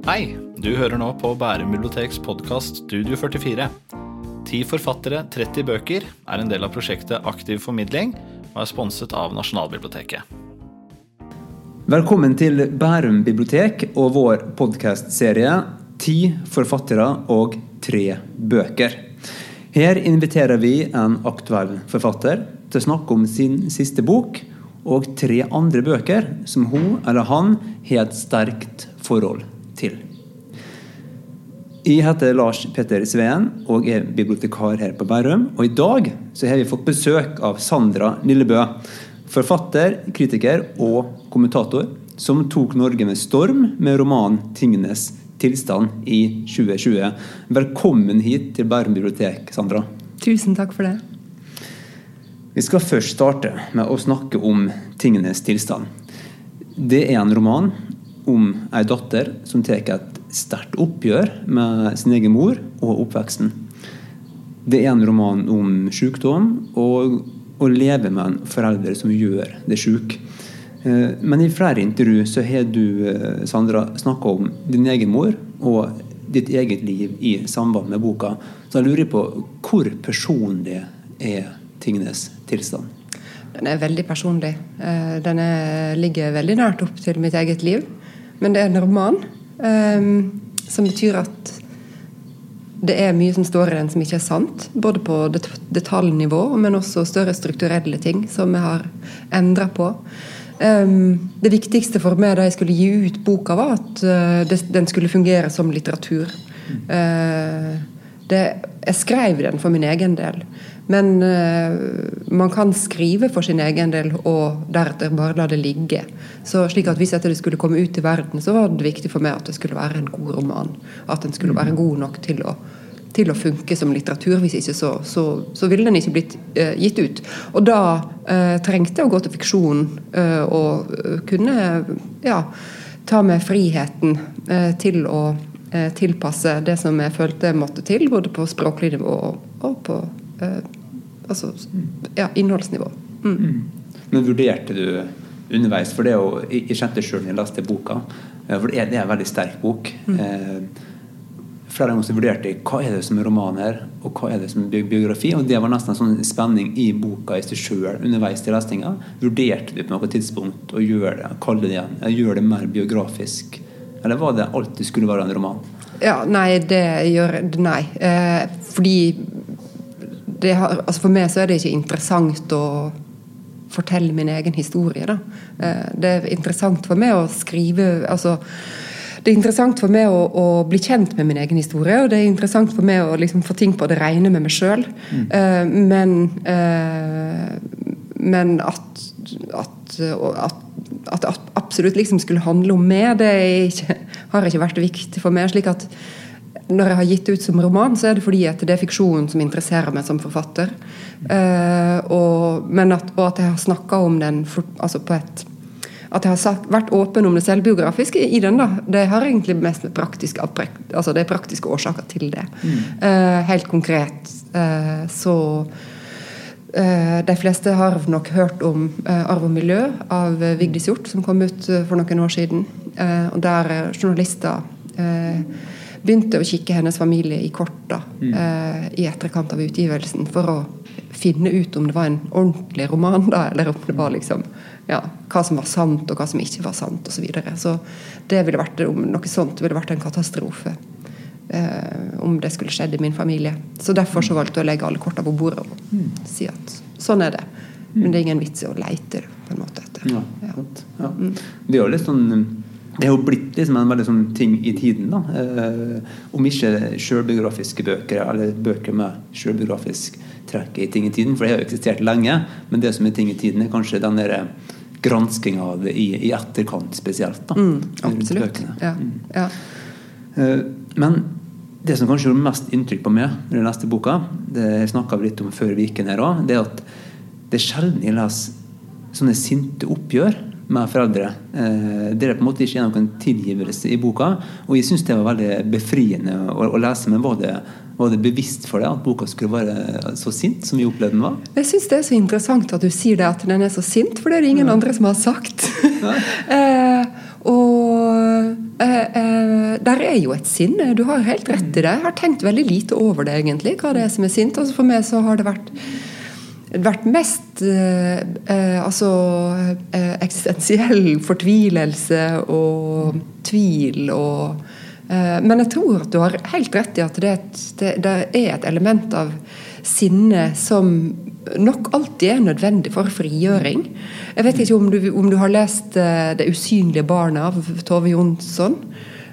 Hei! Du hører nå på Bærum biblioteks podkast Studio 44. Ti forfattere, 30 bøker er en del av prosjektet Aktiv formidling og er sponset av Nasjonalbiblioteket. Velkommen til Bærum bibliotek og vår podkastserie Ti forfattere og tre bøker. Her inviterer vi en aktuell forfatter til å snakke om sin siste bok og tre andre bøker som hun eller han har et sterkt forhold til. Jeg heter Lars Petter Sveen og er bibliotekar her på Bærum. Og i dag så har vi fått besøk av Sandra Lillebø. Forfatter, kritiker og kommentator som tok Norge med storm med romanen 'Tingenes tilstand' i 2020. Velkommen hit til Bærum bibliotek, Sandra. Tusen takk for det. Vi skal først starte med å snakke om tingenes tilstand. Det er en roman om ei datter som tar et sterkt oppgjør med sin egen mor og oppveksten. Det er en roman om sykdom og å leve med en forelder som gjør det sjuk. Eh, men i flere intervju så har du, eh, Sandra, snakka om din egen mor og ditt eget liv i samband med boka. Så jeg lurer på hvor personlig er tingenes tilstand? Den er veldig personlig. Eh, den er, ligger veldig nært opp til mitt eget liv. Men det er en roman, um, som betyr at det er mye som står i den som ikke er sant. Både på det detaljnivå, men også større strukturelle ting som jeg har endra på. Um, det viktigste for meg da jeg skulle gi ut boka, var at uh, det, den skulle fungere som litteratur. Uh, det, jeg skrev den for min egen del. Men uh, man kan skrive for sin egen del og deretter bare la det ligge. Så slik at Hvis dette skulle komme ut i verden, så var det viktig for meg at det skulle være en god roman. At den skulle være god nok til å, til å funke som litteratur. Hvis ikke så, så, så ville den ikke blitt uh, gitt ut. Og da uh, trengte jeg å gå til fiksjon og kunne ja, ta meg friheten til å tilpasse det som jeg følte måtte til, både på språklig nivå og på Altså ja, innholdsnivå. Mm. Mm. Men vurderte du underveis For det er jo, jeg kjente sjøl da jeg leste boka, eh, for det er, en veldig sterk bok. Mm. Eh, flere ganger så vurderte jeg hva er det som er roman her, og hva er det som er biografi. og Det var nesten en sånn spenning i boka i seg sjøl underveis til lesninga. Vurderte du på noe tidspunkt å gjøre det, kalle det igjen, gjøre det mer biografisk? Eller var det alltid skulle være en roman? Ja, Nei, det gjør Nei. Eh, fordi har, altså For meg så er det ikke interessant å fortelle min egen historie. Da. Eh, det er interessant for meg å skrive altså, det er interessant for meg å, å, bli kjent med min egen historie, og det er interessant for meg å liksom få ting på det rene med meg sjøl. Mm. Uh, men, uh, men at, at, at, at, absolutt liksom skulle handle om meg, det ikke, har ikke vært viktig for meg. slik at når jeg har gitt ut som roman, så er det fordi at det er fiksjonen som interesserer meg som forfatter. Uh, og, men at, og at jeg har snakka om den for, altså på et At jeg har sagt, vært åpen om det selvbiografiske i den. da, Det har egentlig mest med praktiske, altså det er praktiske årsaker til det. Mm. Uh, helt konkret uh, så de fleste har nok hørt om 'Arv og miljø' av Vigdis Hjorth, som kom ut for noen år siden. og Der journalister begynte å kikke hennes familie i korta mm. eh, i etterkant av utgivelsen for å finne ut om det var en ordentlig roman, da, eller om det var liksom ja, hva som var sant, og hva som ikke var sant, osv. Så, videre. så det ville vært, om noe sånt ville vært en katastrofe. Eh, om det skulle skjedd i min familie. Så derfor så valgte jeg å legge alle korta på bordet og mm. si at sånn er det. Men det er ingen vits i å leite på en måte etter. Ja, ja. ja. Mm. Det er jo litt sånn det er jo blitt liksom en veldig sånn ting i tiden. da, eh, Om ikke sjølbiografiske bøker, eller bøker med sjølbiografisk trekk i ting i tiden, for det har jo eksistert lenge. Men det som er ting i tiden, er kanskje den der granskinga av det i, i, etterkant spesielt. da, mm, Absolutt. Ja. Mm. Ja. Eh, men det som kanskje gjorde mest inntrykk på meg når den neste boka, det snakka vi litt om før viken her òg, det er at det er sjelden jeg leser sånne sinte oppgjør med foreldre. Eh, det er på en måte ikke noen tilgivelse i boka. Og jeg syns det var veldig befriende å, å lese. Men var det, var det, bevisst for deg at boka skulle være så sint som vi opplevde den var? Jeg syns det er så interessant at du sier det at den er så sint, for det er det ingen ja. andre som har sagt. eh, og eh, eh, der er jo et sinne. Du har helt rett i det. Jeg har tenkt veldig lite over det, egentlig, hva det er som er sint. Altså for meg så har det vært vært mest eh, eh, altså eh, eksistensiell fortvilelse og tvil og eh, Men jeg tror at du har helt rett i at det, er et- det, det er et element av sinne som nok alltid er nødvendig for frigjøring. Jeg vet ikke om du, om du har lest eh, 'Det usynlige barnet' av Tove Jonsson.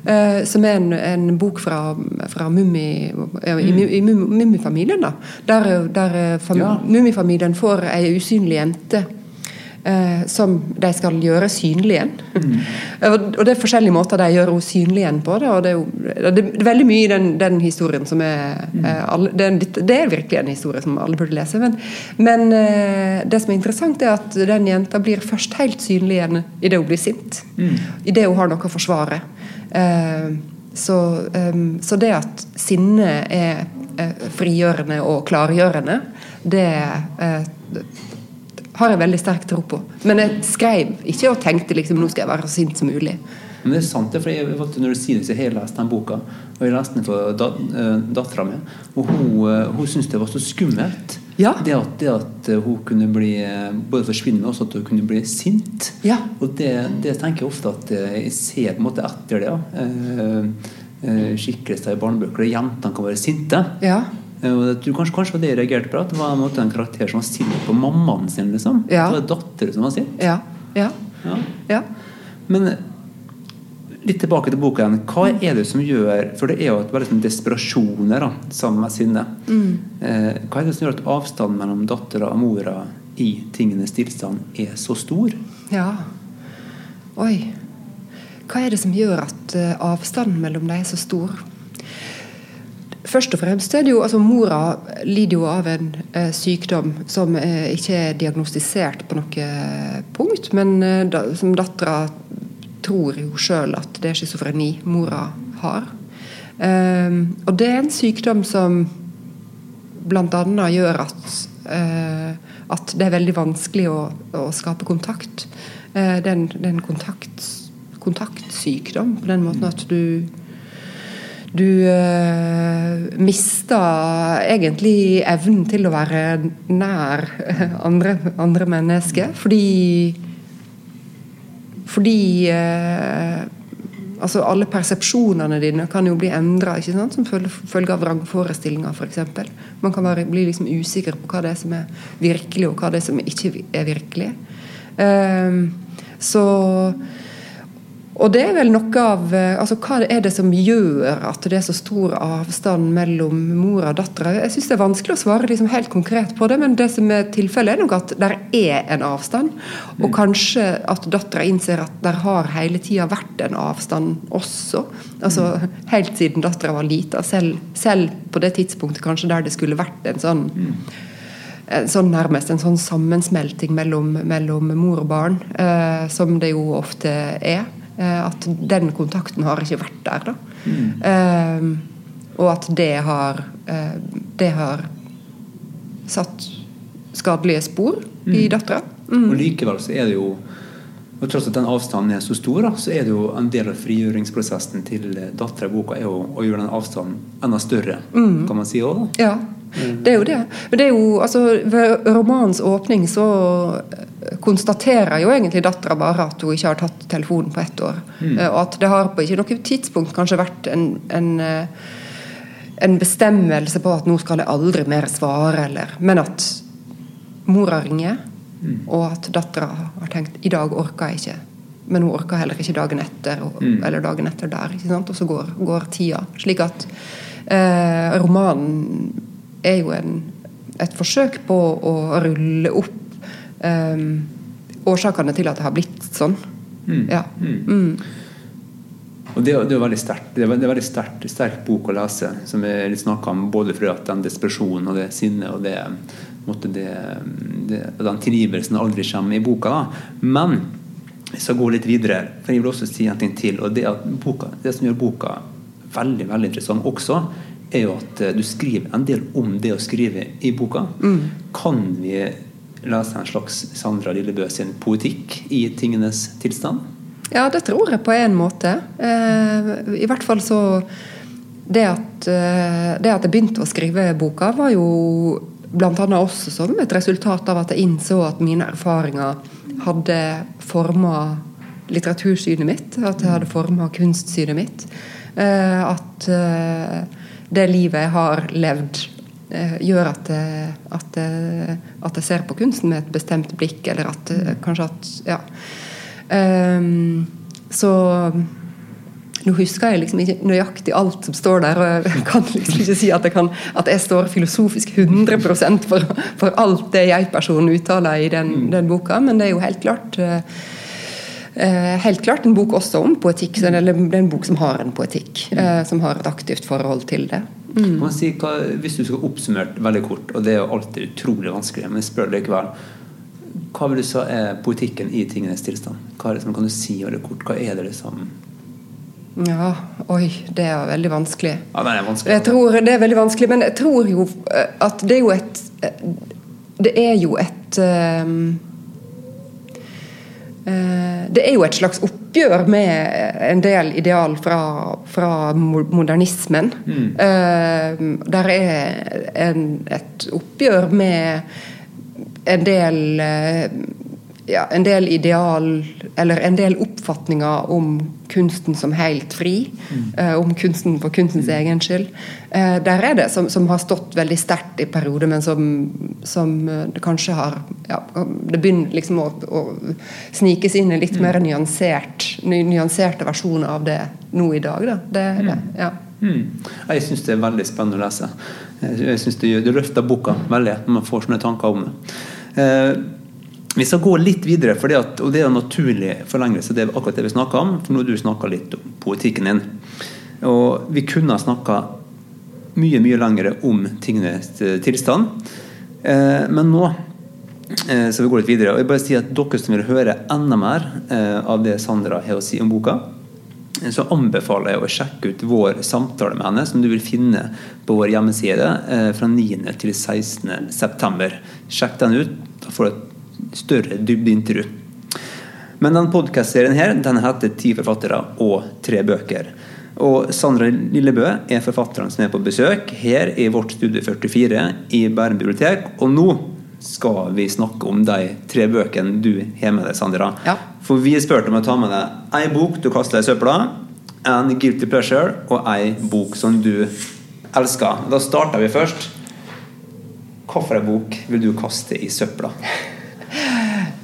Eh, som er en, en bok fra, fra Mummi, ja, i, i Mummifamilien. da, Der, der eh, Ja. Mummifamilien får ei usynlig jente eh, som de skal gjøre synlig igjen. og, og det er forskjellige måter de gjør henne synlig igjen på. Det, og det, er jo, det er veldig mye i den, den historien som er eh, alle, det, er det er virkelig en historie som alle burde lese. Men, men eh, det som er interessant, er at den jenta blir først helt synlig igjen idet hun blir sint. Idet hun har noe å forsvare. Eh, så, eh, så det at sinne er eh, frigjørende og klargjørende, det eh, har jeg veldig sterk tro på. Men jeg skrev ikke og tenkte liksom nå skal jeg være så sint som mulig. Men det er sant, det, for jeg, vet når du sier det, så har jeg lest den boka. Og jeg leste den for dat uh, dattera mi. Og hun, hun syntes det var så skummelt. Ja. Det, at, det at eh, hun kunne bli eh, både forsvinne, og også at hun kunne bli sint. Ja. Og det, det tenker jeg ofte at eh, jeg ser på en måte etter det. Ja. Skikkelser i barnebøker der jentene kan være sinte. Ja. Og tror kanskje, kanskje det jeg reagerte på. At det var en, måte en karakter som var sint på mammaen sin. liksom. Ja. Det var datteren som var sint. Ja. Ja. Ja. ja. Men litt tilbake til boka igjen. Hva er det som gjør For det er jo et veldig sånn desperasjoner da, sammen med sinne. Eh, hva er det som gjør at avstanden mellom dattera og mora i tingenes tilstand er så stor? Ja. Oi. Hva er det som gjør at eh, avstanden mellom dem er så stor? Først og fremst er det jo altså Mora lider jo av en eh, sykdom som eh, ikke er diagnostisert på noe punkt, men eh, da, som dattera tror jo sjøl at det er schizofreni mora har. Ehm, og det er en sykdom som bl.a. gjør at, eh, at det er veldig vanskelig å, å skape kontakt. Eh, det er en, det er en kontakt, kontaktsykdom på den måten at du du eh, mister egentlig evnen til å være nær andre, andre mennesker. Fordi Fordi eh, altså alle persepsjonene dine kan jo bli endra som følge, av vrangforestillinger, f.eks. Man kan bare bli liksom usikker på hva det er som er virkelig, og hva det er som ikke er virkelig. Eh, så og det er vel noe av eh, altså Hva er det som gjør at det er så stor avstand mellom mor og datter? Jeg syns det er vanskelig å svare liksom helt konkret på det, men det som er tilfellet, er nok at der er en avstand. Og kanskje at dattera innser at der har hele tida vært en avstand også. Altså Helt siden dattera var lita, selv, selv på det tidspunktet kanskje der det skulle vært en sånn sånn nærmest en sånn sammensmelting mellom, mellom mor og barn, eh, som det jo ofte er. Eh, at den kontakten har ikke vært der, da. Eh, og at det har eh, Det har satt skadelige spor i dattera. Og likevel så er det jo og tross at den avstanden er så stor, da, så er det jo en del av frigjøringsprosessen til dattera i boka er jo å gjøre den avstanden enda større, kan man si òg. Ja, det er jo det. Men det er jo, altså, ved romanens åpning så konstaterer jo egentlig dattera bare at hun ikke har tatt telefonen på ett år. Mm. Og at det har på ikke noe tidspunkt kanskje vært en, en, eh, en bestemmelse på at nå skal jeg aldri mer svare, eller Men at mora ringer, og at dattera har tenkt i dag orker jeg ikke. Men hun orker heller ikke dagen etter, og, eller dagen etter der. Og så går, går tida. Slik at eh, romanen er jo en, et forsøk på å rulle opp eh, årsakene til at det har blitt sånn. Ja. Mm. Og det, det er veldig sterkt. Det er en veldig sterk, sterk bok å lese, som er litt snakka om både fordi at den desperasjonen og det sinnet og det, måtte det, det, den tilgivelsen aldri kommer i boka. Da. Men jeg skal gå litt videre, for jeg vil også si en ting til. og Det, boka, det som gjør boka veldig veldig interessant også, er jo at eh, du skriver en del om det å skrive i boka. Kan vi lese en slags Sandra Lillebø sin poetikk i tingenes tilstand? Ja, det tror jeg på en måte. Eh, I hvert fall så det at, eh, det at jeg begynte å skrive boka, var jo bl.a. også som et resultat av at jeg innså at mine erfaringer hadde forma litteratursynet mitt. At jeg hadde forma kunstsynet mitt. Eh, at det livet jeg har levd, gjør at jeg, at, jeg, at jeg, ser på kunsten med et bestemt blikk, eller at kanskje at Ja. Um, så nå husker jeg liksom ikke nøyaktig alt som står der, og jeg kan liksom ikke si at jeg, kan, at jeg står filosofisk 100 for, for alt det jeg-personen uttaler i den, mm. den, boka, men det er jo helt klart helt klart en bok også om poetikk. Eller er en bok som har en poetikk. Uh, som har et aktivt forhold til det. Mm. Si, hva, hvis du skal oppsummere veldig kort, og det er jo alltid utrolig vanskelig, men jeg spør likevel Hva vil du si er poetikken i tingenes tilstand? Hva er det som kan du si veldig kort? Hva er det som ja, oi, det er veldig vanskelig. Ja, det er vanskelig. Jeg tror det er veldig vanskelig, men jeg tror jo eh, at det er jo et eh, Det er jo et um, det er jo et slags oppgjør med en del ideal fra, fra modernismen. Mm. Uh, der er en, et oppgjør med en del uh, ja, en del ideal Eller en del oppfatninger om kunsten som helt fri. Mm. Uh, om kunsten for kunstens mm. egen skyld. Uh, der er det som, som har stått veldig sterkt i perioder, men som, som uh, det kanskje har ja, Det begynner liksom å, å snikes inn i litt mm. mer nyansert, nyanserte versjoner av det nå i dag. Da. Det, mm. det, ja. Mm. Jeg syns det er veldig spennende å lese. Jeg synes Det, det løfter boka veldig når man får sånne tanker om det. Vi skal gå litt videre, at, og det er en naturlig forlengelse. Det er akkurat det vi snakker om. For nå har du snakka litt om poetikken din. Og vi kunne ha snakka mye, mye lengre om tingenes tilstand. Eh, men nå eh, så vi går litt videre. Og jeg bare sier at Dere som vil høre enda mer eh, av det Sandra har å si om boka, så anbefaler jeg å sjekke ut vår samtale med henne, som du vil finne på vår hjemmeside fra 9. til 16. september. Sjekk den ut. Da får du et større dybdeintervju. Men denne podkastserien her, den heter 'Ti forfattere og tre bøker'. Og Sandra Lillebø er forfatteren som er på besøk her i vårt Studie 44 i Bærum bibliotek. Og nå skal vi snakke om de tre bøkene du har med deg, Sandra. Ja. For vi er spurt om å ta med deg ei bok du kaster i søpla, en guilty pleasure og ei bok som du elsker. Da starter vi først. Hvilken bok vil du kaste i søpla?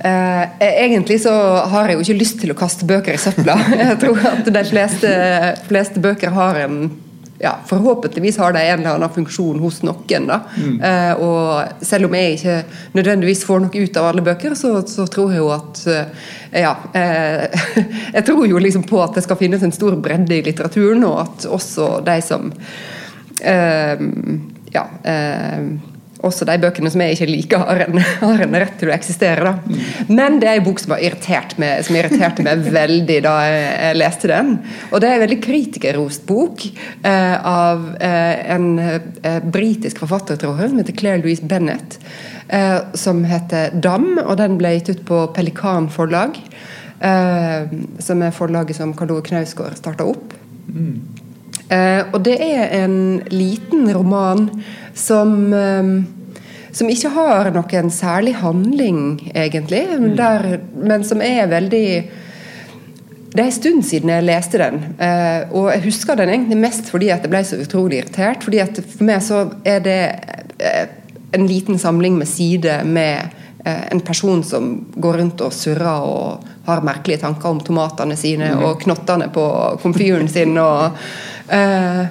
Eh, egentlig så har jeg jo ikke lyst til å kaste bøker i søpla. Jeg tror at de fleste, fleste bøker har en ja, Forhåpentligvis har de en eller annen funksjon hos noen. da. Mm. Eh, og selv om jeg ikke nødvendigvis får noe ut av alle bøker, så, så tror jeg jo at eh, Ja. Eh, jeg tror jo liksom på at det skal finnes en stor bredde i litteraturen, og at også de som eh, Ja eh, også de bøkene som jeg ikke liker, har en, har en rett til å eksistere. Da. Men det er en bok som, irritert meg, som irriterte meg veldig da jeg, jeg, leste den. Og det er en veldig kritikerrost bok eh, av eh, en eh, britisk forfatter, tror jeg, som heter Claire Louise Bennett. Eh, som heter 'Dam', og den ble gitt ut på Pelikan forlag. Eh, som er forlaget som Karl Ove Knausgård starta opp. Mm. Uh, og det er en liten roman som um, som ikke har noen særlig handling, egentlig, mm. der, men som er veldig det er en stund siden jeg leste den, uh, og jeg husker den egentlig mest fordi at jeg ble så utrolig irritert. fordi at For meg så er det uh, en liten samling med sider med en person som går rundt og surrer og har merkelige tanker om tomatene sine mm. og knottene på komfyren sin. og Uh,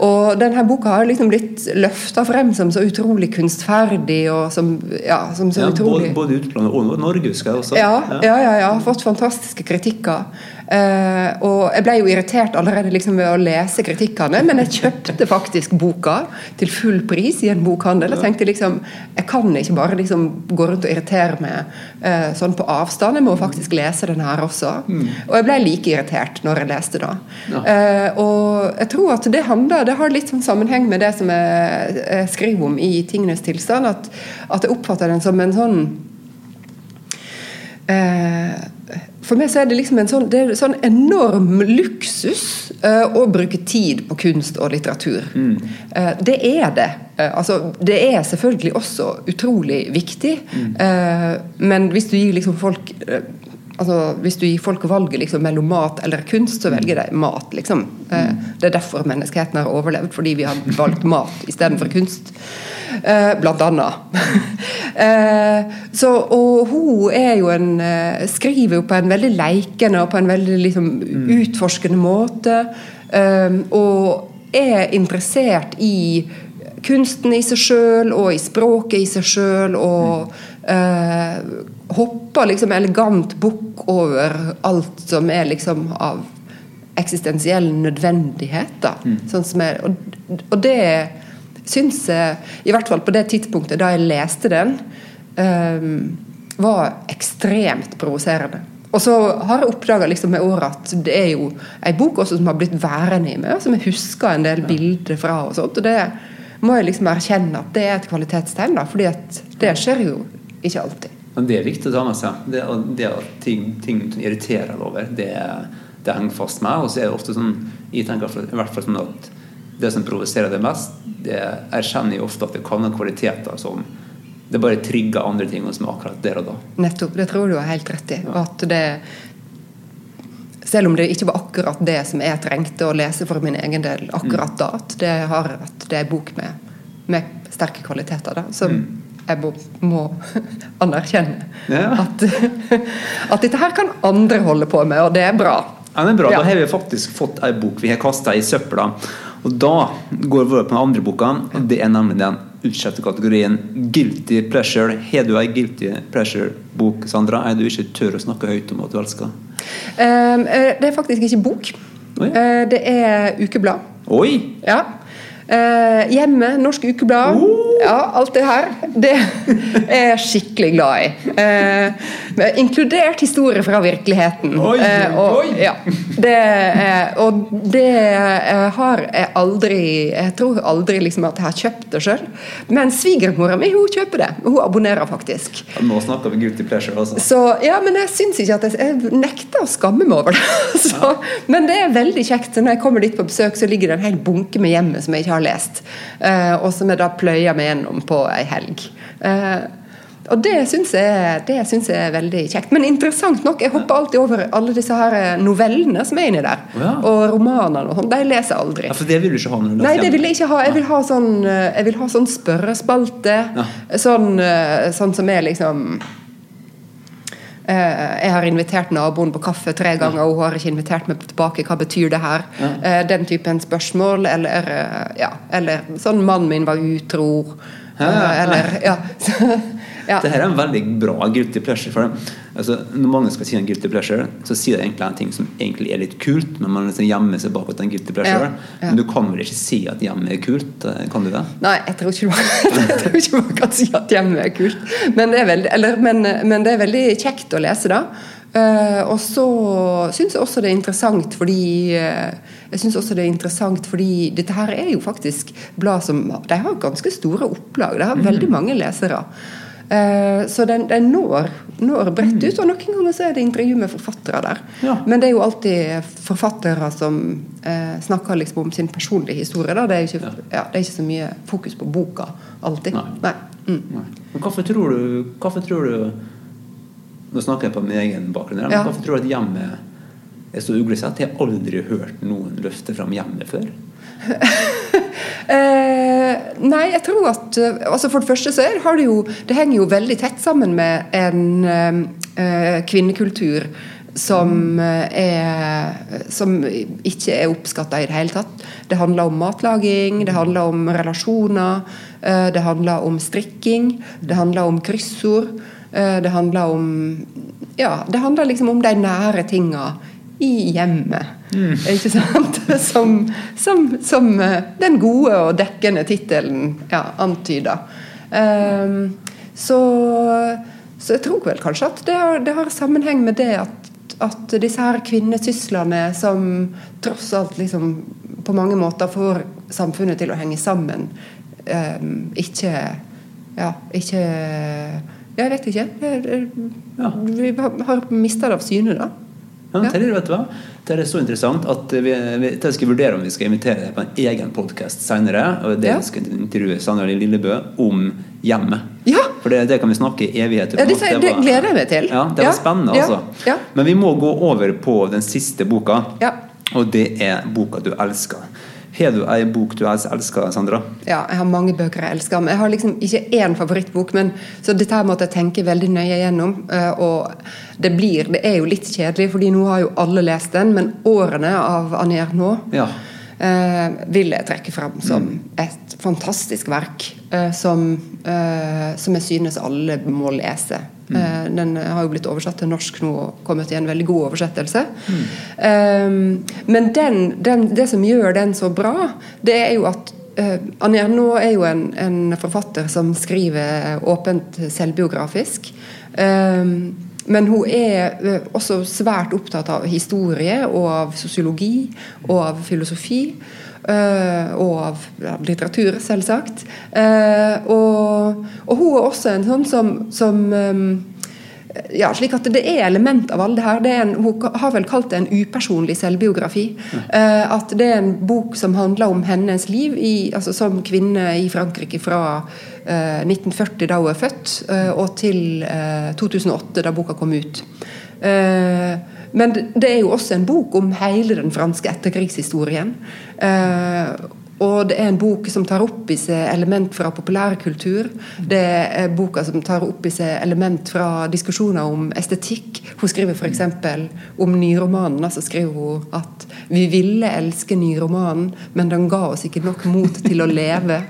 og denne boka har liksom blitt løfta frem som så utrolig kunstferdig. og som, ja, som så ja, utrolig... Både, både utlandet og Norge, husker jeg også. Ja, ja, ja, ja, Fått fantastiske kritikker. Uh, og jeg ble jo irritert allerede liksom ved å lese kritikkene, men jeg kjøpte faktisk boka til full pris i en bokhandel. Jeg tenkte liksom Jeg kan ikke bare liksom gå rundt og irritere meg uh, sånn på avstand, jeg må faktisk lese den her også. Mm. Og jeg ble like irritert når jeg leste da. Uh, og jeg tror at det handler Det har litt sånn sammenheng med det som jeg, jeg skriver om i Tingenes tilstand, at, at jeg oppfatter den som en sånn for meg så er det liksom en sånn, det er sånn enorm luksus uh, å bruke tid på kunst og litteratur. Mm. Uh, det er det. Altså, det er selvfølgelig også utrolig viktig, mm. men hvis du gir liksom folk altså, Hvis du gir folk valget liksom, mellom mat eller kunst, så velger de mat. Liksom. Mm. Det er derfor menneskeheten har overlevd, fordi vi har valgt mat istedenfor kunst. Eh, blant annet. eh, så, og hun er jo en eh, skriver jo på en veldig leikende og på en veldig liksom, mm. utforskende måte. Eh, og er interessert i kunsten i seg sjøl og i språket i seg sjøl. Og eh, hopper liksom elegant bukk over alt som er liksom av eksistensiell nødvendighet. Da. Mm. Sånn er, og, og det syns jeg, i hvert fall på det tidspunktet da jeg leste den, um, var ekstremt provoserende. Og så har jeg oppdaga liksom med året at det er jo ei bok også som har blitt værende i meg, som jeg husker en del bilder fra. og sånt, og det må jeg liksom erkjenne at det er et kvalitetstegn, da, fordi at det skjer jo ikke alltid. Men det er viktig å ta med seg. Det, det at ting, ting irriterer over, det, det henger fast med. Og så er det ofte sånn jeg tenker i hvert fall sånn at det som provoserer det mest, det erkjenner jo ofte at det kan ha kvaliteter som det bare trigger andre ting hos meg akkurat der og da. Nettopp. Det tror du har helt rett i. At det selv om det ikke var akkurat det som jeg trengte å lese for min egen del akkurat da, at det, har, at det er bok med, med, sterke kvaliteter da, som mm. Jeg må, anerkjenne. Ja. At, at, dette her kan andre holde på med, og det er bra. Ja, det er bra. Ja. Da har vi faktisk fått ei bok vi har kasta i søpla. Og da går vi over på den andre boka. og Det er nemlig den utsatte kategorien guilty pleasure. Har du ei guilty pleasure-bok, Sandra? Er du ikke tør å snakke høyt om at du elsker? Um, det er faktisk ikke bok. Oi. Uh, det er ukeblad. Oi! Ja. Uh, hjemme, Norsk Ukeblad. Oh. Ja, alt det her. Det er jeg skikkelig glad i. Uh, inkludert historier fra virkeligheten. Oi, oi. og, ja, det, og det har jeg aldri Jeg tror aldri liksom at jeg har kjøpt det sjøl. Men svigermora mi hun kjøper det. Hun abonnerer faktisk. Nå snakker vi guilty pleasure, altså. Så, ja, men jeg syns ikke at jeg, jeg nekter å skamme meg over det. Så, ja. Men det er veldig kjekt. Når jeg kommer dit på besøk, så ligger det en hel bunke med hjemmet som jeg ikke har lest. Og som jeg da pløyer meg gjennom på ei helg. Og det syns jeg, jeg, er veldig kjekt. Men interessant nok, jeg hopper alltid over alle disse her novellene som er inni der. Ja. Og romanene og sånn. De leser jeg aldri. Ja, For det vil du ikke ha? når du Nei, det vil jeg ikke ha. Jeg vil ha sånn, eh, jeg vil ha sånn spørrespalte. Ja. Sånn, sånn som er liksom Eh, jeg har invitert naboen på kaffe tre ganger, og hun har ikke invitert meg tilbake. Hva betyr det her? Eh, den typen spørsmål. Eller, eh, ja, eller sånn 'mannen min var utro'. Eller, ja. Ja. Dette er en veldig bra guilty pleasure. for dem. Altså, når mange skal si en guilty pleasure, så sier de egentlig en ting som egentlig er litt kult, men man liksom gjemmer seg bak at det er en guilty pleasure. Ja. Ja. Men du kan vel ikke si at hjemme er kult? Eh, kan du det? Nei, jeg tror ikke man, tror ikke man kan si at hjemme er kult. Men det er veldig, eller, men, men det er veldig kjekt å lese, da. Uh, og så syns jeg også det er interessant fordi uh, Jeg synes også det er interessant fordi dette her er jo faktisk blad som De har ganske store opplag. De har mm. veldig mange lesere. Eh, så den, den når, når, bredt ut. Og noen ganger så er det intervju med forfattere der. Ja. Men det er jo alltid forfattere som eh, snakker liksom om sin personlige historie. Det er, ikke, ja, det, er ikke, så mye fokus på boka alltid. Nei. Nei. Mm. Nei. Hvorfor tror du, hvorfor tror du Nå snakker jeg på min egen bakgrunn. Men ja. hvorfor tror du at hjemmet er så uglesett? Jeg har aldri hørt noen løfte fram hjemmet før. Eh, nei, jeg tror at eh, altså For det første så har det jo Det henger jo veldig tett sammen med en eh, kvinnekultur som, er, som ikke er oppskatta i det hele tatt. Det handler om matlaging, det handler om relasjoner, eh, det handler om strikking, det handler om kryssord. Eh, det handler om Ja, det handler liksom om de nære tinga i hjemmet. Mm. Ikke sant? Som, som, som, eh, den gode og dekkende tittelen ja, antyder. Um, så, så, jeg tror vel kanskje at det har, det har sammenheng med det at, at disse her kvinnesyslene som tross alt liksom på mange måter får samfunnet til å henge sammen, um, ikke, ja, ikke Jeg vet ikke. Vi har mista det av syne, da. Ja, Ja. Terje, vet du hva? Det er så interessant at vi, vi jeg skal vurdere om vi skal invitere deg på en egen podkast senere. Og det Ja. vi skal intervjue Sandra Lillebø om hjemmet. Ja. For det, det kan vi snakke i evigheter Ja, det, det, det gleder jeg meg til. Ja, det var spennende, altså. Ja. Men vi må gå over på den siste boka, Ja. og det er boka du elsker. Har du ei bok du elsker, Sandra? Ja, jeg har mange bøker jeg elsker. Men jeg har liksom ikke én favorittbok. Men, så dette her måtte jeg tenke veldig nøye gjennom. eh, Og det blir, det er jo litt kjedelig, fordi nå har jo alle lest den. Men 'Årene' av Annie Ernaux Ja. eh, vil jeg trekke fram som et fantastisk verk. Eh, som, eh, som jeg synes alle må lese. Eh, den har jo blitt oversatt til norsk nå og kommet i en veldig god oversettelse. Eh, men den, den, det som gjør den så bra, det er jo at uh, Anja Nå er jo en, en forfatter som skriver åpent selvbiografisk. Um, men hun er eh, også svært opptatt av historie og av sosiologi og av filosofi. Eh, og av ja, litteratur, selvsagt. Eh, og, og hun er også en sånn som, som eh, ja, slik at Det er element av alle det her. Det en, hun har vel kalt det en upersonlig selvbiografi. Eh, at det er en bok som handler om hennes liv i, altså som kvinne i Frankrike fra eh, 1940, da hun er født, eh, og til eh, 2008, da boka kom ut. Eh, men det- er jo også en bok om hele den franske etterkrigshistorien. Eh, og det er en bok som tar opp i seg element fra populærkultur. Det er boka som tar opp i seg element fra diskusjoner om estetikk. Hun skriver f.eks. om nyromanen. Så skriver hun at vi ville elske nyromanen, men den ga oss ikke nok mot til å leve.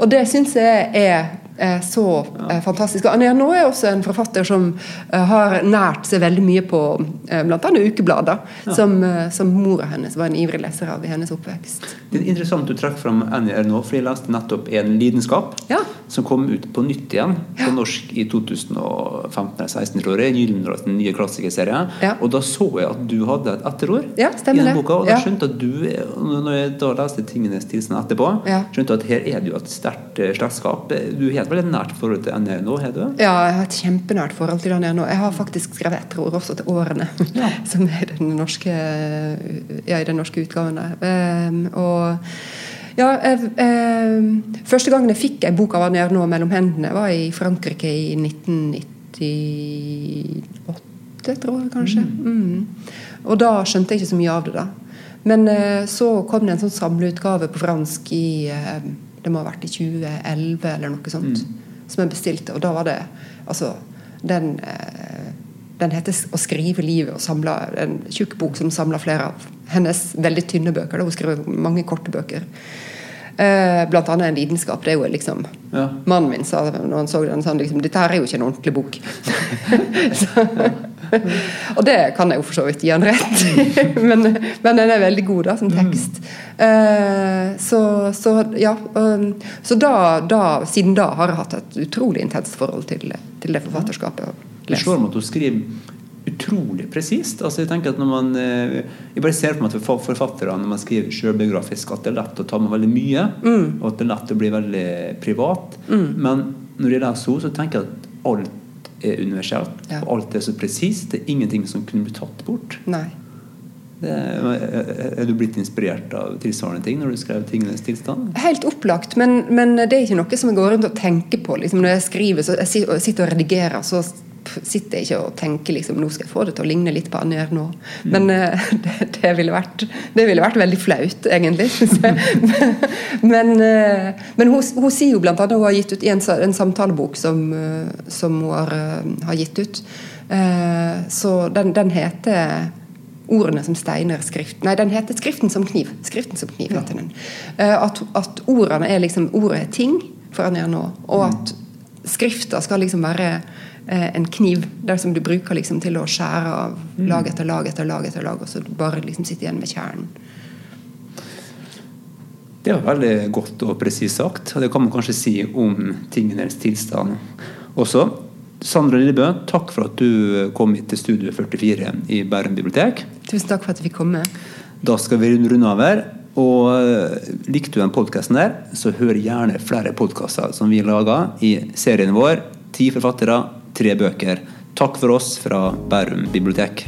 Og det syns jeg er eh, så eh, fantastisk. Og Anja Ernaux er også en forfatter som eh, har nært seg veldig mye på eh, bl.a. ukeblader, som, eh, som mora hennes var en ivrig leser av i hennes oppvekst. Det er interessant du trekker fram Annie Ernaux, for jeg leste nettopp En lidenskap, Ja. som kom ut på nytt igjen på norsk i 2015-2016, tror jeg. Gyllenråds nye klassikerserie. Ja. Og da så jeg at du hadde et etterord Ja, i den boka. Og da skjønte at du, når jeg da leste Tingenes tilstand etterpå, Ja. skjønte at her er det jo et sterkt slektskap. Du har et nært forhold til Annie nå, har du? Ja, jeg har et kjempenært forhold til den nå. Jeg har faktisk skrevet etterord også til årene, som er den norske, ja, i den norske utgaven. Ehm, og ja, jeg, ehm, Første gangen jeg fikk ei bok av Anne Ernaux mellom hendene, var i Frankrike i 1998, tror jeg kanskje. Mm. Og da skjønte jeg ikke så mye av det. da. Men eh, så kom det en sånn samleutgave på fransk i eh, Det må ha vært i 2011 eller noe sånt. Som jeg bestilte. Og da var det altså den eh, den heter 'Å skrive livet' og samler en tjukk bok som samler flere av hennes veldig tynne bøker. Da hun skriver mange korte bøker. Eh, blant annet 'En lidenskap'. Det er jo liksom Ja. Mannen min sa når han så den, sånn liksom, 'Dette her er jo ikke en ordentlig bok'. så, og det kan jeg jo for så vidt gi han rett i, men, men den er veldig god da, som tekst. Uh, så, så ja. um, så da, da, siden da har jeg hatt et utrolig intenst forhold til, til det forfatterskapet. Det slår meg at hun skriver utrolig presist. Altså, jeg tenker at når man eh, Jeg bare ser på meg at for- forfattere når man skriver selvbiografisk, at det er lett å ta med veldig mye. Og at det er lett å bli veldig privat. Men når jeg leser henne, så tenker jeg at alt er universelt. Ja. Og alt er så presist. Det er ingenting som kunne bli tatt bort. Nei. Det er, er du blitt inspirert av tilsvarende ting når du skrev 'Tingenes tilstand'? Helt opplagt, men, men det er ikke noe som jeg går rundt og tenker på. Liksom, når jeg skriver, så jeg sitter og redigerer, så sitter jeg ikke og tenker liksom, nå skal jeg få det til å ligne litt på Anne nå. Men uh, det, det, ville vært, det ville vært veldig flaut, egentlig. men uh, men hun, hun sier jo blant annet hun har gitt ut en, en samtalebok som, uh, som hun har, har gitt ut. Så den, den heter ordene som steiner skrift Nei, den heter 'Skriften som kniv'. Skriften som kniv heter den. At, at ordene er liksom Ordet er ting for Anne nå. og at skrifta skal liksom være en kniv der som du bruker liksom til å skjære av lag etter lag etter lag, etter lag, og så bare liksom sitte igjen med kjernen. Det var veldig godt og presist sagt, og det kan man kanskje si om tingenes tilstand også. Sandra Lillebø, takk for at du kom hit til Studio 44 i Bærum bibliotek. Tusen takk for at jeg fikk komme. Da skal vi runde av her. Og eh, likte du den podkasten der, så hør gjerne flere podkaster som vi lager i serien vår Ti forfattere, tre bøker. Takk for oss fra Bærum bibliotek.